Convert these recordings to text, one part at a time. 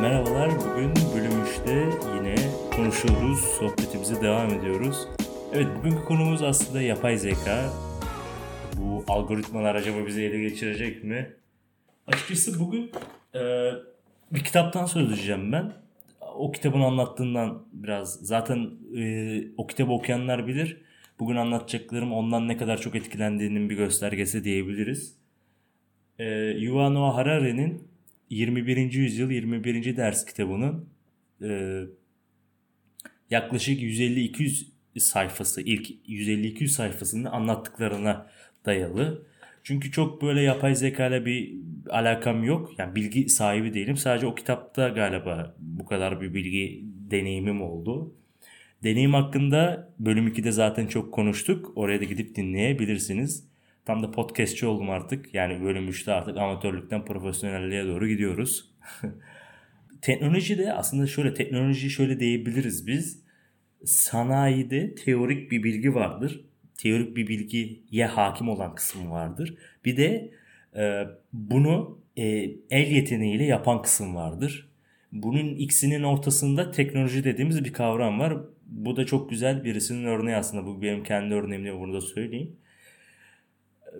Merhabalar, bugün bölüm 3'te yine konuşuyoruz, sohbetimize devam ediyoruz. Evet, bugünkü konumuz aslında yapay zeka. Bu algoritmalar acaba bizi ele geçirecek mi? Açıkçası bugün e, bir kitaptan söz edeceğim ben. O kitabın anlattığından biraz, zaten e, o kitabı okuyanlar bilir. Bugün anlatacaklarım ondan ne kadar çok etkilendiğinin bir göstergesi diyebiliriz. E, Yuval Noah Harari'nin 21. yüzyıl 21. ders kitabının e, yaklaşık 150-200 sayfası ilk 150-200 sayfasını anlattıklarına dayalı. Çünkü çok böyle yapay zeka ile bir alakam yok. Yani bilgi sahibi değilim. Sadece o kitapta galiba bu kadar bir bilgi deneyimim oldu. Deneyim hakkında bölüm 2'de zaten çok konuştuk. Oraya da gidip dinleyebilirsiniz. Tam da podcastçi oldum artık. Yani bölüm 3'te artık amatörlükten profesyonelliğe doğru gidiyoruz. teknoloji de aslında şöyle teknoloji şöyle diyebiliriz biz. Sanayide teorik bir bilgi vardır. Teorik bir bilgiye hakim olan kısım vardır. Bir de e, bunu e, el yeteneğiyle yapan kısım vardır. Bunun ikisinin ortasında teknoloji dediğimiz bir kavram var. Bu da çok güzel birisinin örneği aslında. Bu benim kendi örneğimde bunu da söyleyeyim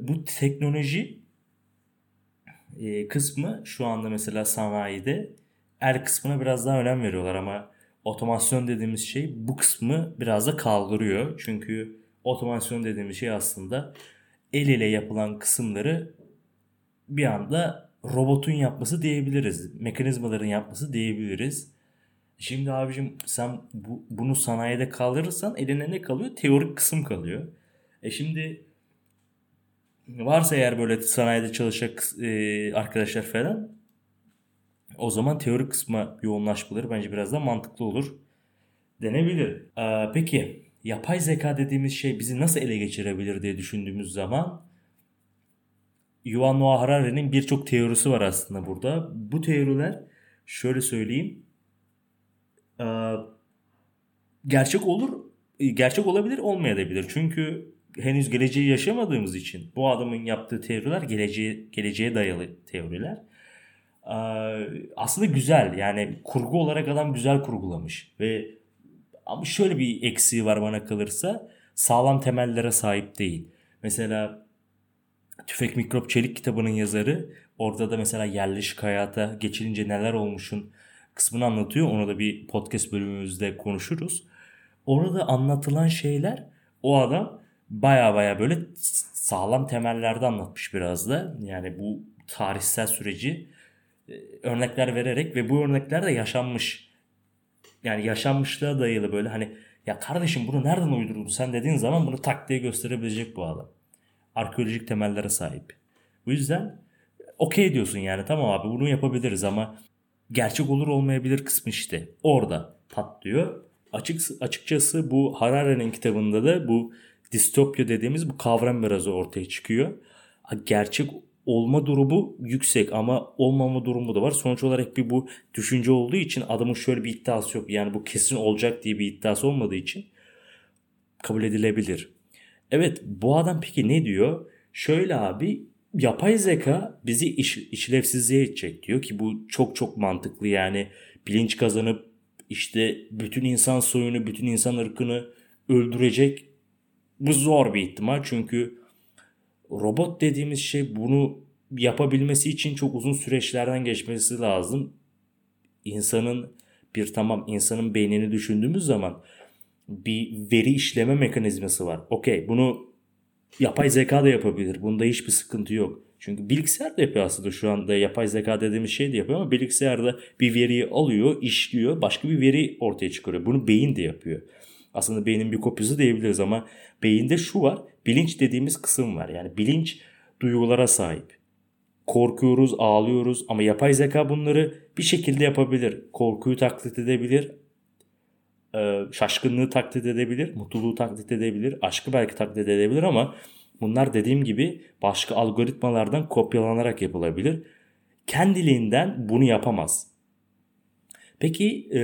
bu teknoloji e, kısmı şu anda mesela sanayide er kısmına biraz daha önem veriyorlar ama otomasyon dediğimiz şey bu kısmı biraz da kaldırıyor. Çünkü otomasyon dediğimiz şey aslında el ile yapılan kısımları bir anda robotun yapması diyebiliriz. Mekanizmaların yapması diyebiliriz. Şimdi abicim sen bu, bunu sanayide kaldırırsan eline ne kalıyor? Teorik kısım kalıyor. E şimdi varsa eğer böyle sanayide çalışacak e, arkadaşlar falan o zaman teorik kısma yoğunlaşmaları bence biraz daha mantıklı olur denebilir. Ee, peki yapay zeka dediğimiz şey bizi nasıl ele geçirebilir diye düşündüğümüz zaman Yuval Noah Harari'nin birçok teorisi var aslında burada. Bu teoriler şöyle söyleyeyim gerçek olur gerçek olabilir olmayabilir. Çünkü henüz geleceği yaşamadığımız için bu adamın yaptığı teoriler geleceğe, geleceğe dayalı teoriler. Aslında güzel yani kurgu olarak adam güzel kurgulamış ve ama şöyle bir eksiği var bana kalırsa sağlam temellere sahip değil. Mesela Tüfek Mikrop Çelik kitabının yazarı orada da mesela yerleşik hayata geçilince neler olmuşun kısmını anlatıyor. Onu da bir podcast bölümümüzde konuşuruz. Orada anlatılan şeyler o adam baya baya böyle sağlam temellerde anlatmış biraz da. Yani bu tarihsel süreci e, örnekler vererek ve bu örnekler de yaşanmış. Yani yaşanmışlığa dayalı böyle hani ya kardeşim bunu nereden uydurdun sen dediğin zaman bunu tak diye gösterebilecek bu adam. Arkeolojik temellere sahip. Bu yüzden okey diyorsun yani tamam abi bunu yapabiliriz ama gerçek olur olmayabilir kısmı işte orada patlıyor. Açık, açıkçası bu Harari'nin kitabında da bu distopya dediğimiz bu kavram biraz ortaya çıkıyor. Gerçek olma durumu yüksek ama olmama durumu da var. Sonuç olarak bir bu düşünce olduğu için adamın şöyle bir iddiası yok. Yani bu kesin olacak diye bir iddiası olmadığı için kabul edilebilir. Evet bu adam peki ne diyor? Şöyle abi yapay zeka bizi iş, işlevsizliğe edecek diyor ki bu çok çok mantıklı yani bilinç kazanıp işte bütün insan soyunu, bütün insan ırkını öldürecek bu zor bir ihtimal çünkü robot dediğimiz şey bunu yapabilmesi için çok uzun süreçlerden geçmesi lazım. İnsanın bir tamam insanın beynini düşündüğümüz zaman bir veri işleme mekanizması var. Okey bunu yapay zeka da yapabilir. Bunda hiçbir sıkıntı yok. Çünkü bilgisayar da yapıyor aslında şu anda yapay zeka dediğimiz şey de yapıyor ama bilgisayarda bir veriyi alıyor, işliyor, başka bir veri ortaya çıkarıyor. Bunu beyin de yapıyor. Aslında beynin bir kopyası diyebiliriz ama beyinde şu var. Bilinç dediğimiz kısım var. Yani bilinç duygulara sahip. Korkuyoruz, ağlıyoruz ama yapay zeka bunları bir şekilde yapabilir. Korkuyu taklit edebilir, e, şaşkınlığı taklit edebilir, mutluluğu taklit edebilir, aşkı belki taklit edebilir ama bunlar dediğim gibi başka algoritmalardan kopyalanarak yapılabilir. Kendiliğinden bunu yapamaz. Peki e,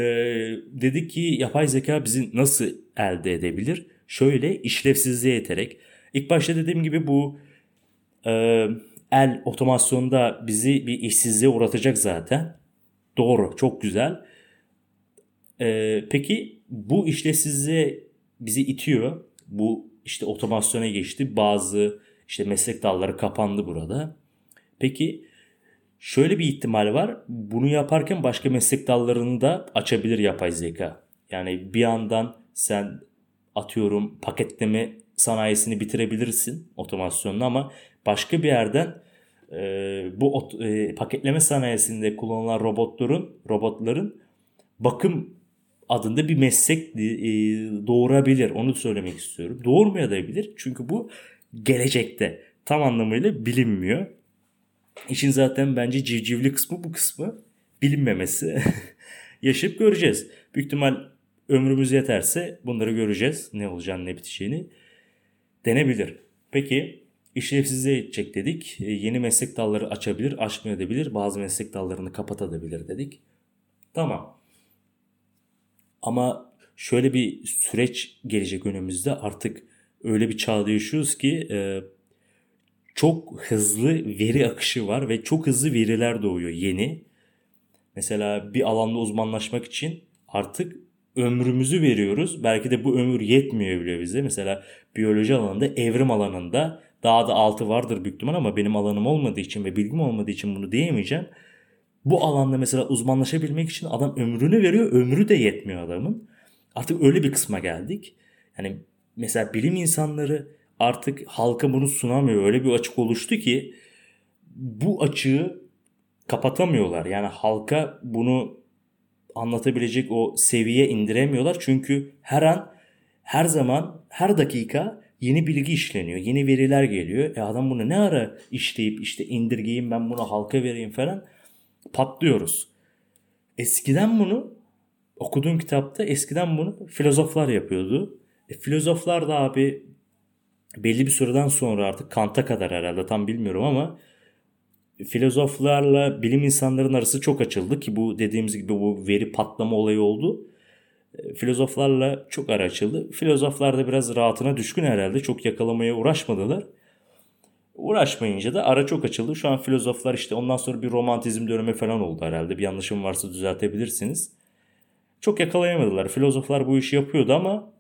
dedik ki yapay zeka bizi nasıl elde edebilir? Şöyle işlevsizliğe yeterek. İlk başta dediğim gibi bu e, el otomasyonda bizi bir işsizliğe uğratacak zaten. Doğru, çok güzel. Ee, peki bu işte size bizi itiyor. Bu işte otomasyona geçti. Bazı işte meslek dalları kapandı burada. Peki şöyle bir ihtimal var. Bunu yaparken başka meslek dallarını da açabilir yapay zeka. Yani bir yandan sen atıyorum paketleme sanayisini bitirebilirsin otomasyonla ama başka bir yerden e, bu ot, e, paketleme sanayisinde kullanılan robotların robotların bakım adında bir meslek e, doğurabilir. Onu söylemek istiyorum. Doğurmayabilir. Çünkü bu gelecekte tam anlamıyla bilinmiyor. İşin zaten bence civcivli kısmı bu kısmı bilinmemesi. Yaşayıp göreceğiz. Büyük ihtimal ömrümüz yeterse bunları göreceğiz. Ne olacağını ne biteceğini denebilir. Peki işlevsizliğe edecek dedik. E, yeni meslek dalları açabilir, açmayabilir. Bazı meslek dallarını kapatabilir dedik. Tamam. Ama şöyle bir süreç gelecek önümüzde. Artık öyle bir çağda yaşıyoruz ki e, çok hızlı veri akışı var ve çok hızlı veriler doğuyor yeni. Mesela bir alanda uzmanlaşmak için artık ömrümüzü veriyoruz. Belki de bu ömür yetmiyor bile bize. Mesela biyoloji alanında, evrim alanında daha da altı vardır büyük ihtimal ama benim alanım olmadığı için ve bilgim olmadığı için bunu diyemeyeceğim. Bu alanda mesela uzmanlaşabilmek için adam ömrünü veriyor. Ömrü de yetmiyor adamın. Artık öyle bir kısma geldik. Yani mesela bilim insanları artık halka bunu sunamıyor. Öyle bir açık oluştu ki bu açığı kapatamıyorlar. Yani halka bunu anlatabilecek o seviye indiremiyorlar. Çünkü her an, her zaman, her dakika yeni bilgi işleniyor. Yeni veriler geliyor. E adam bunu ne ara işleyip işte indirgeyim ben bunu halka vereyim falan patlıyoruz. Eskiden bunu okuduğum kitapta eskiden bunu filozoflar yapıyordu. E, filozoflar da abi belli bir süreden sonra artık Kant'a kadar herhalde tam bilmiyorum ama filozoflarla bilim insanların arası çok açıldı ki bu dediğimiz gibi bu veri patlama olayı oldu. E, filozoflarla çok ara açıldı. Filozoflar da biraz rahatına düşkün herhalde. Çok yakalamaya uğraşmadılar. Uğraşmayınca da ara çok açıldı. Şu an filozoflar işte ondan sonra bir romantizm dönemi falan oldu herhalde. Bir yanlışım varsa düzeltebilirsiniz. Çok yakalayamadılar. Filozoflar bu işi yapıyordu ama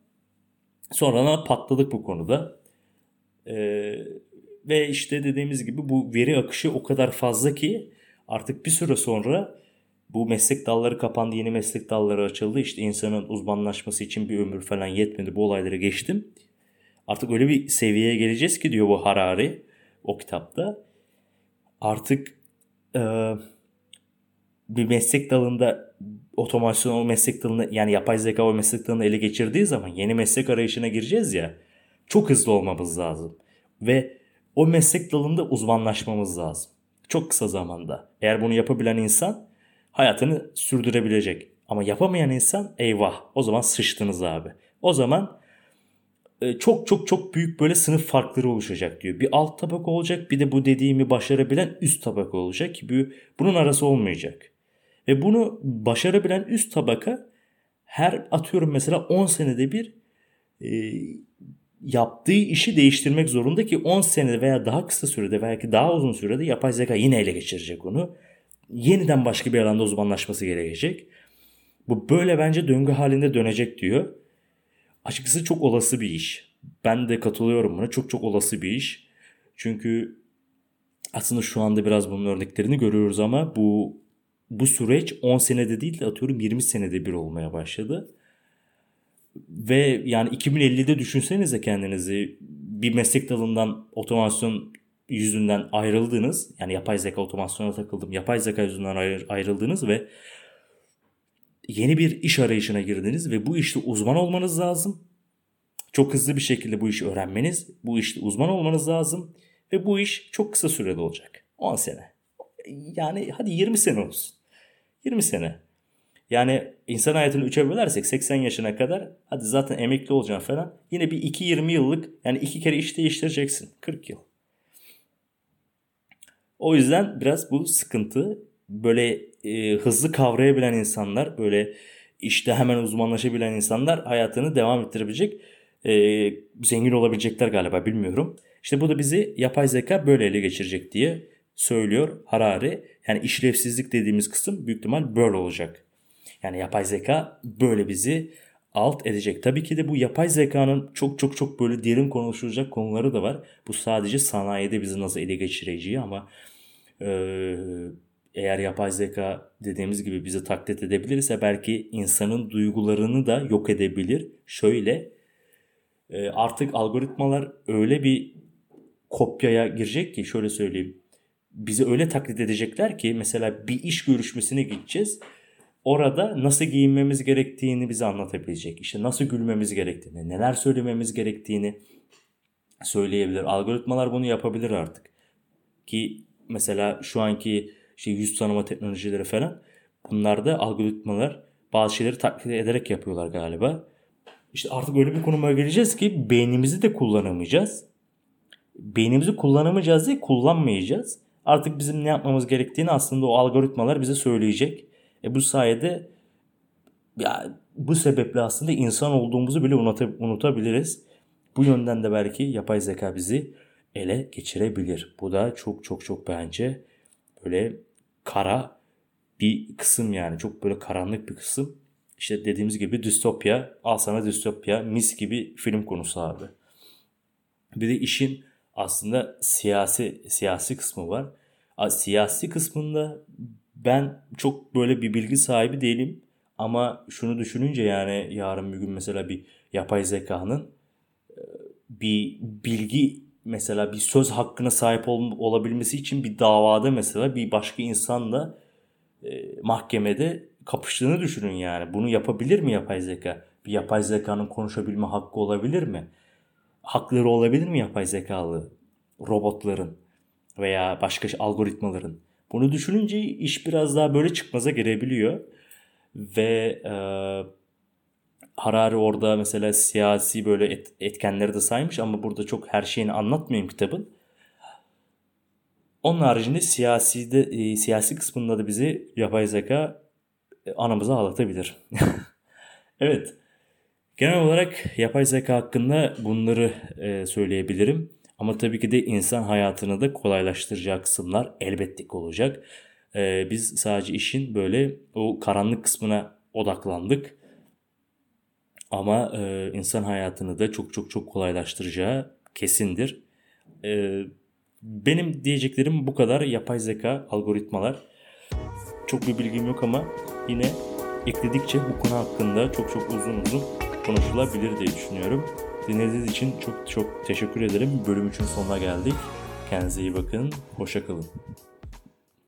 sonra patladık bu konuda. Ve işte dediğimiz gibi bu veri akışı o kadar fazla ki artık bir süre sonra bu meslek dalları kapandı, yeni meslek dalları açıldı. İşte insanın uzmanlaşması için bir ömür falan yetmedi. Bu olayları geçtim. Artık öyle bir seviyeye geleceğiz ki diyor bu Harari o kitapta. Artık e, bir meslek dalında otomasyon o meslek dalını yani yapay zeka o meslek dalını ele geçirdiği zaman yeni meslek arayışına gireceğiz ya. Çok hızlı olmamız lazım. Ve o meslek dalında uzmanlaşmamız lazım. Çok kısa zamanda. Eğer bunu yapabilen insan hayatını sürdürebilecek. Ama yapamayan insan eyvah o zaman sıçtınız abi. O zaman e, çok çok çok büyük böyle sınıf farkları oluşacak diyor. Bir alt tabaka olacak bir de bu dediğimi başarabilen üst tabaka olacak ki bunun arası olmayacak. Ve bunu başarabilen üst tabaka her atıyorum mesela 10 senede bir e, yaptığı işi değiştirmek zorunda ki 10 senede veya daha kısa sürede belki daha uzun sürede yapay zeka yine ele geçirecek onu. Yeniden başka bir alanda uzmanlaşması gerekecek. Bu böyle bence döngü halinde dönecek diyor. Açıkçası çok olası bir iş. Ben de katılıyorum buna. Çok çok olası bir iş. Çünkü aslında şu anda biraz bunun örneklerini görüyoruz ama bu bu süreç 10 senede değil de atıyorum 20 senede bir olmaya başladı. Ve yani 2050'de düşünsenize kendinizi bir meslek dalından otomasyon yüzünden ayrıldınız. Yani yapay zeka otomasyona takıldım. Yapay zeka yüzünden ayrı, ayrıldınız ve yeni bir iş arayışına girdiniz ve bu işte uzman olmanız lazım. Çok hızlı bir şekilde bu işi öğrenmeniz, bu işte uzman olmanız lazım ve bu iş çok kısa sürede olacak. 10 sene. Yani hadi 20 sene olsun. 20 sene. Yani insan hayatını 3'e bölersek 80 yaşına kadar hadi zaten emekli olacaksın falan. Yine bir 2-20 yıllık yani iki kere iş değiştireceksin. 40 yıl. O yüzden biraz bu sıkıntı. Böyle e, hızlı kavrayabilen insanlar, böyle işte hemen uzmanlaşabilen insanlar hayatını devam ettirebilecek, e, zengin olabilecekler galiba bilmiyorum. İşte bu da bizi yapay zeka böyle ele geçirecek diye söylüyor Harari. Yani işlevsizlik dediğimiz kısım büyük ihtimal böyle olacak. Yani yapay zeka böyle bizi alt edecek. Tabii ki de bu yapay zekanın çok çok çok böyle derin konuşulacak konuları da var. Bu sadece sanayide bizi nasıl ele geçireceği ama eğer yapay zeka dediğimiz gibi bizi taklit edebilirse belki insanın duygularını da yok edebilir. Şöyle artık algoritmalar öyle bir kopyaya girecek ki şöyle söyleyeyim. Bizi öyle taklit edecekler ki mesela bir iş görüşmesine gideceğiz. Orada nasıl giyinmemiz gerektiğini bize anlatabilecek. İşte nasıl gülmemiz gerektiğini, neler söylememiz gerektiğini söyleyebilir. Algoritmalar bunu yapabilir artık. Ki mesela şu anki işte yüz tanıma teknolojileri falan bunlarda algoritmalar bazı şeyleri taklit ederek yapıyorlar galiba. İşte artık öyle bir konuma geleceğiz ki beynimizi de kullanamayacağız. Beynimizi kullanamayacağız değil kullanmayacağız. Artık bizim ne yapmamız gerektiğini aslında o algoritmalar bize söyleyecek. E bu sayede ya bu sebeple aslında insan olduğumuzu bile unutabiliriz. Bu yönden de belki yapay zeka bizi ele geçirebilir. Bu da çok çok çok bence böyle kara bir kısım yani. Çok böyle karanlık bir kısım. İşte dediğimiz gibi distopya, al sana distopya, mis gibi film konusu abi. Bir de işin aslında siyasi siyasi kısmı var. Siyasi kısmında ben çok böyle bir bilgi sahibi değilim. Ama şunu düşününce yani yarın bir gün mesela bir yapay zekanın e, bir bilgi mesela bir söz hakkına sahip ol, olabilmesi için bir davada mesela bir başka insanla e, mahkemede kapıştığını düşünün yani. Bunu yapabilir mi yapay zeka? Bir yapay zekanın konuşabilme hakkı olabilir mi? Hakları olabilir mi yapay zekalı robotların veya başka algoritmaların? Bunu düşününce iş biraz daha böyle çıkmaza girebiliyor. Ve e, Harari orada mesela siyasi böyle et, etkenleri de saymış ama burada çok her şeyini anlatmayayım kitabın. Onun haricinde siyasi de, e, siyasi kısmında da bizi yapay zeka e, anamıza ağlatabilir. evet. Genel olarak yapay zeka hakkında bunları e, söyleyebilirim. Ama tabii ki de insan hayatını da kolaylaştıracağı kısımlar elbette ki olacak. Ee, biz sadece işin böyle o karanlık kısmına odaklandık. Ama e, insan hayatını da çok çok çok kolaylaştıracağı kesindir. E, benim diyeceklerim bu kadar. Yapay zeka, algoritmalar. Çok bir bilgim yok ama yine ekledikçe bu konu hakkında çok çok uzun uzun konuşulabilir diye düşünüyorum. Dinlediğiniz için çok çok teşekkür ederim. Bölüm 3'ün sonuna geldik. Kendinize iyi bakın. Hoşça kalın.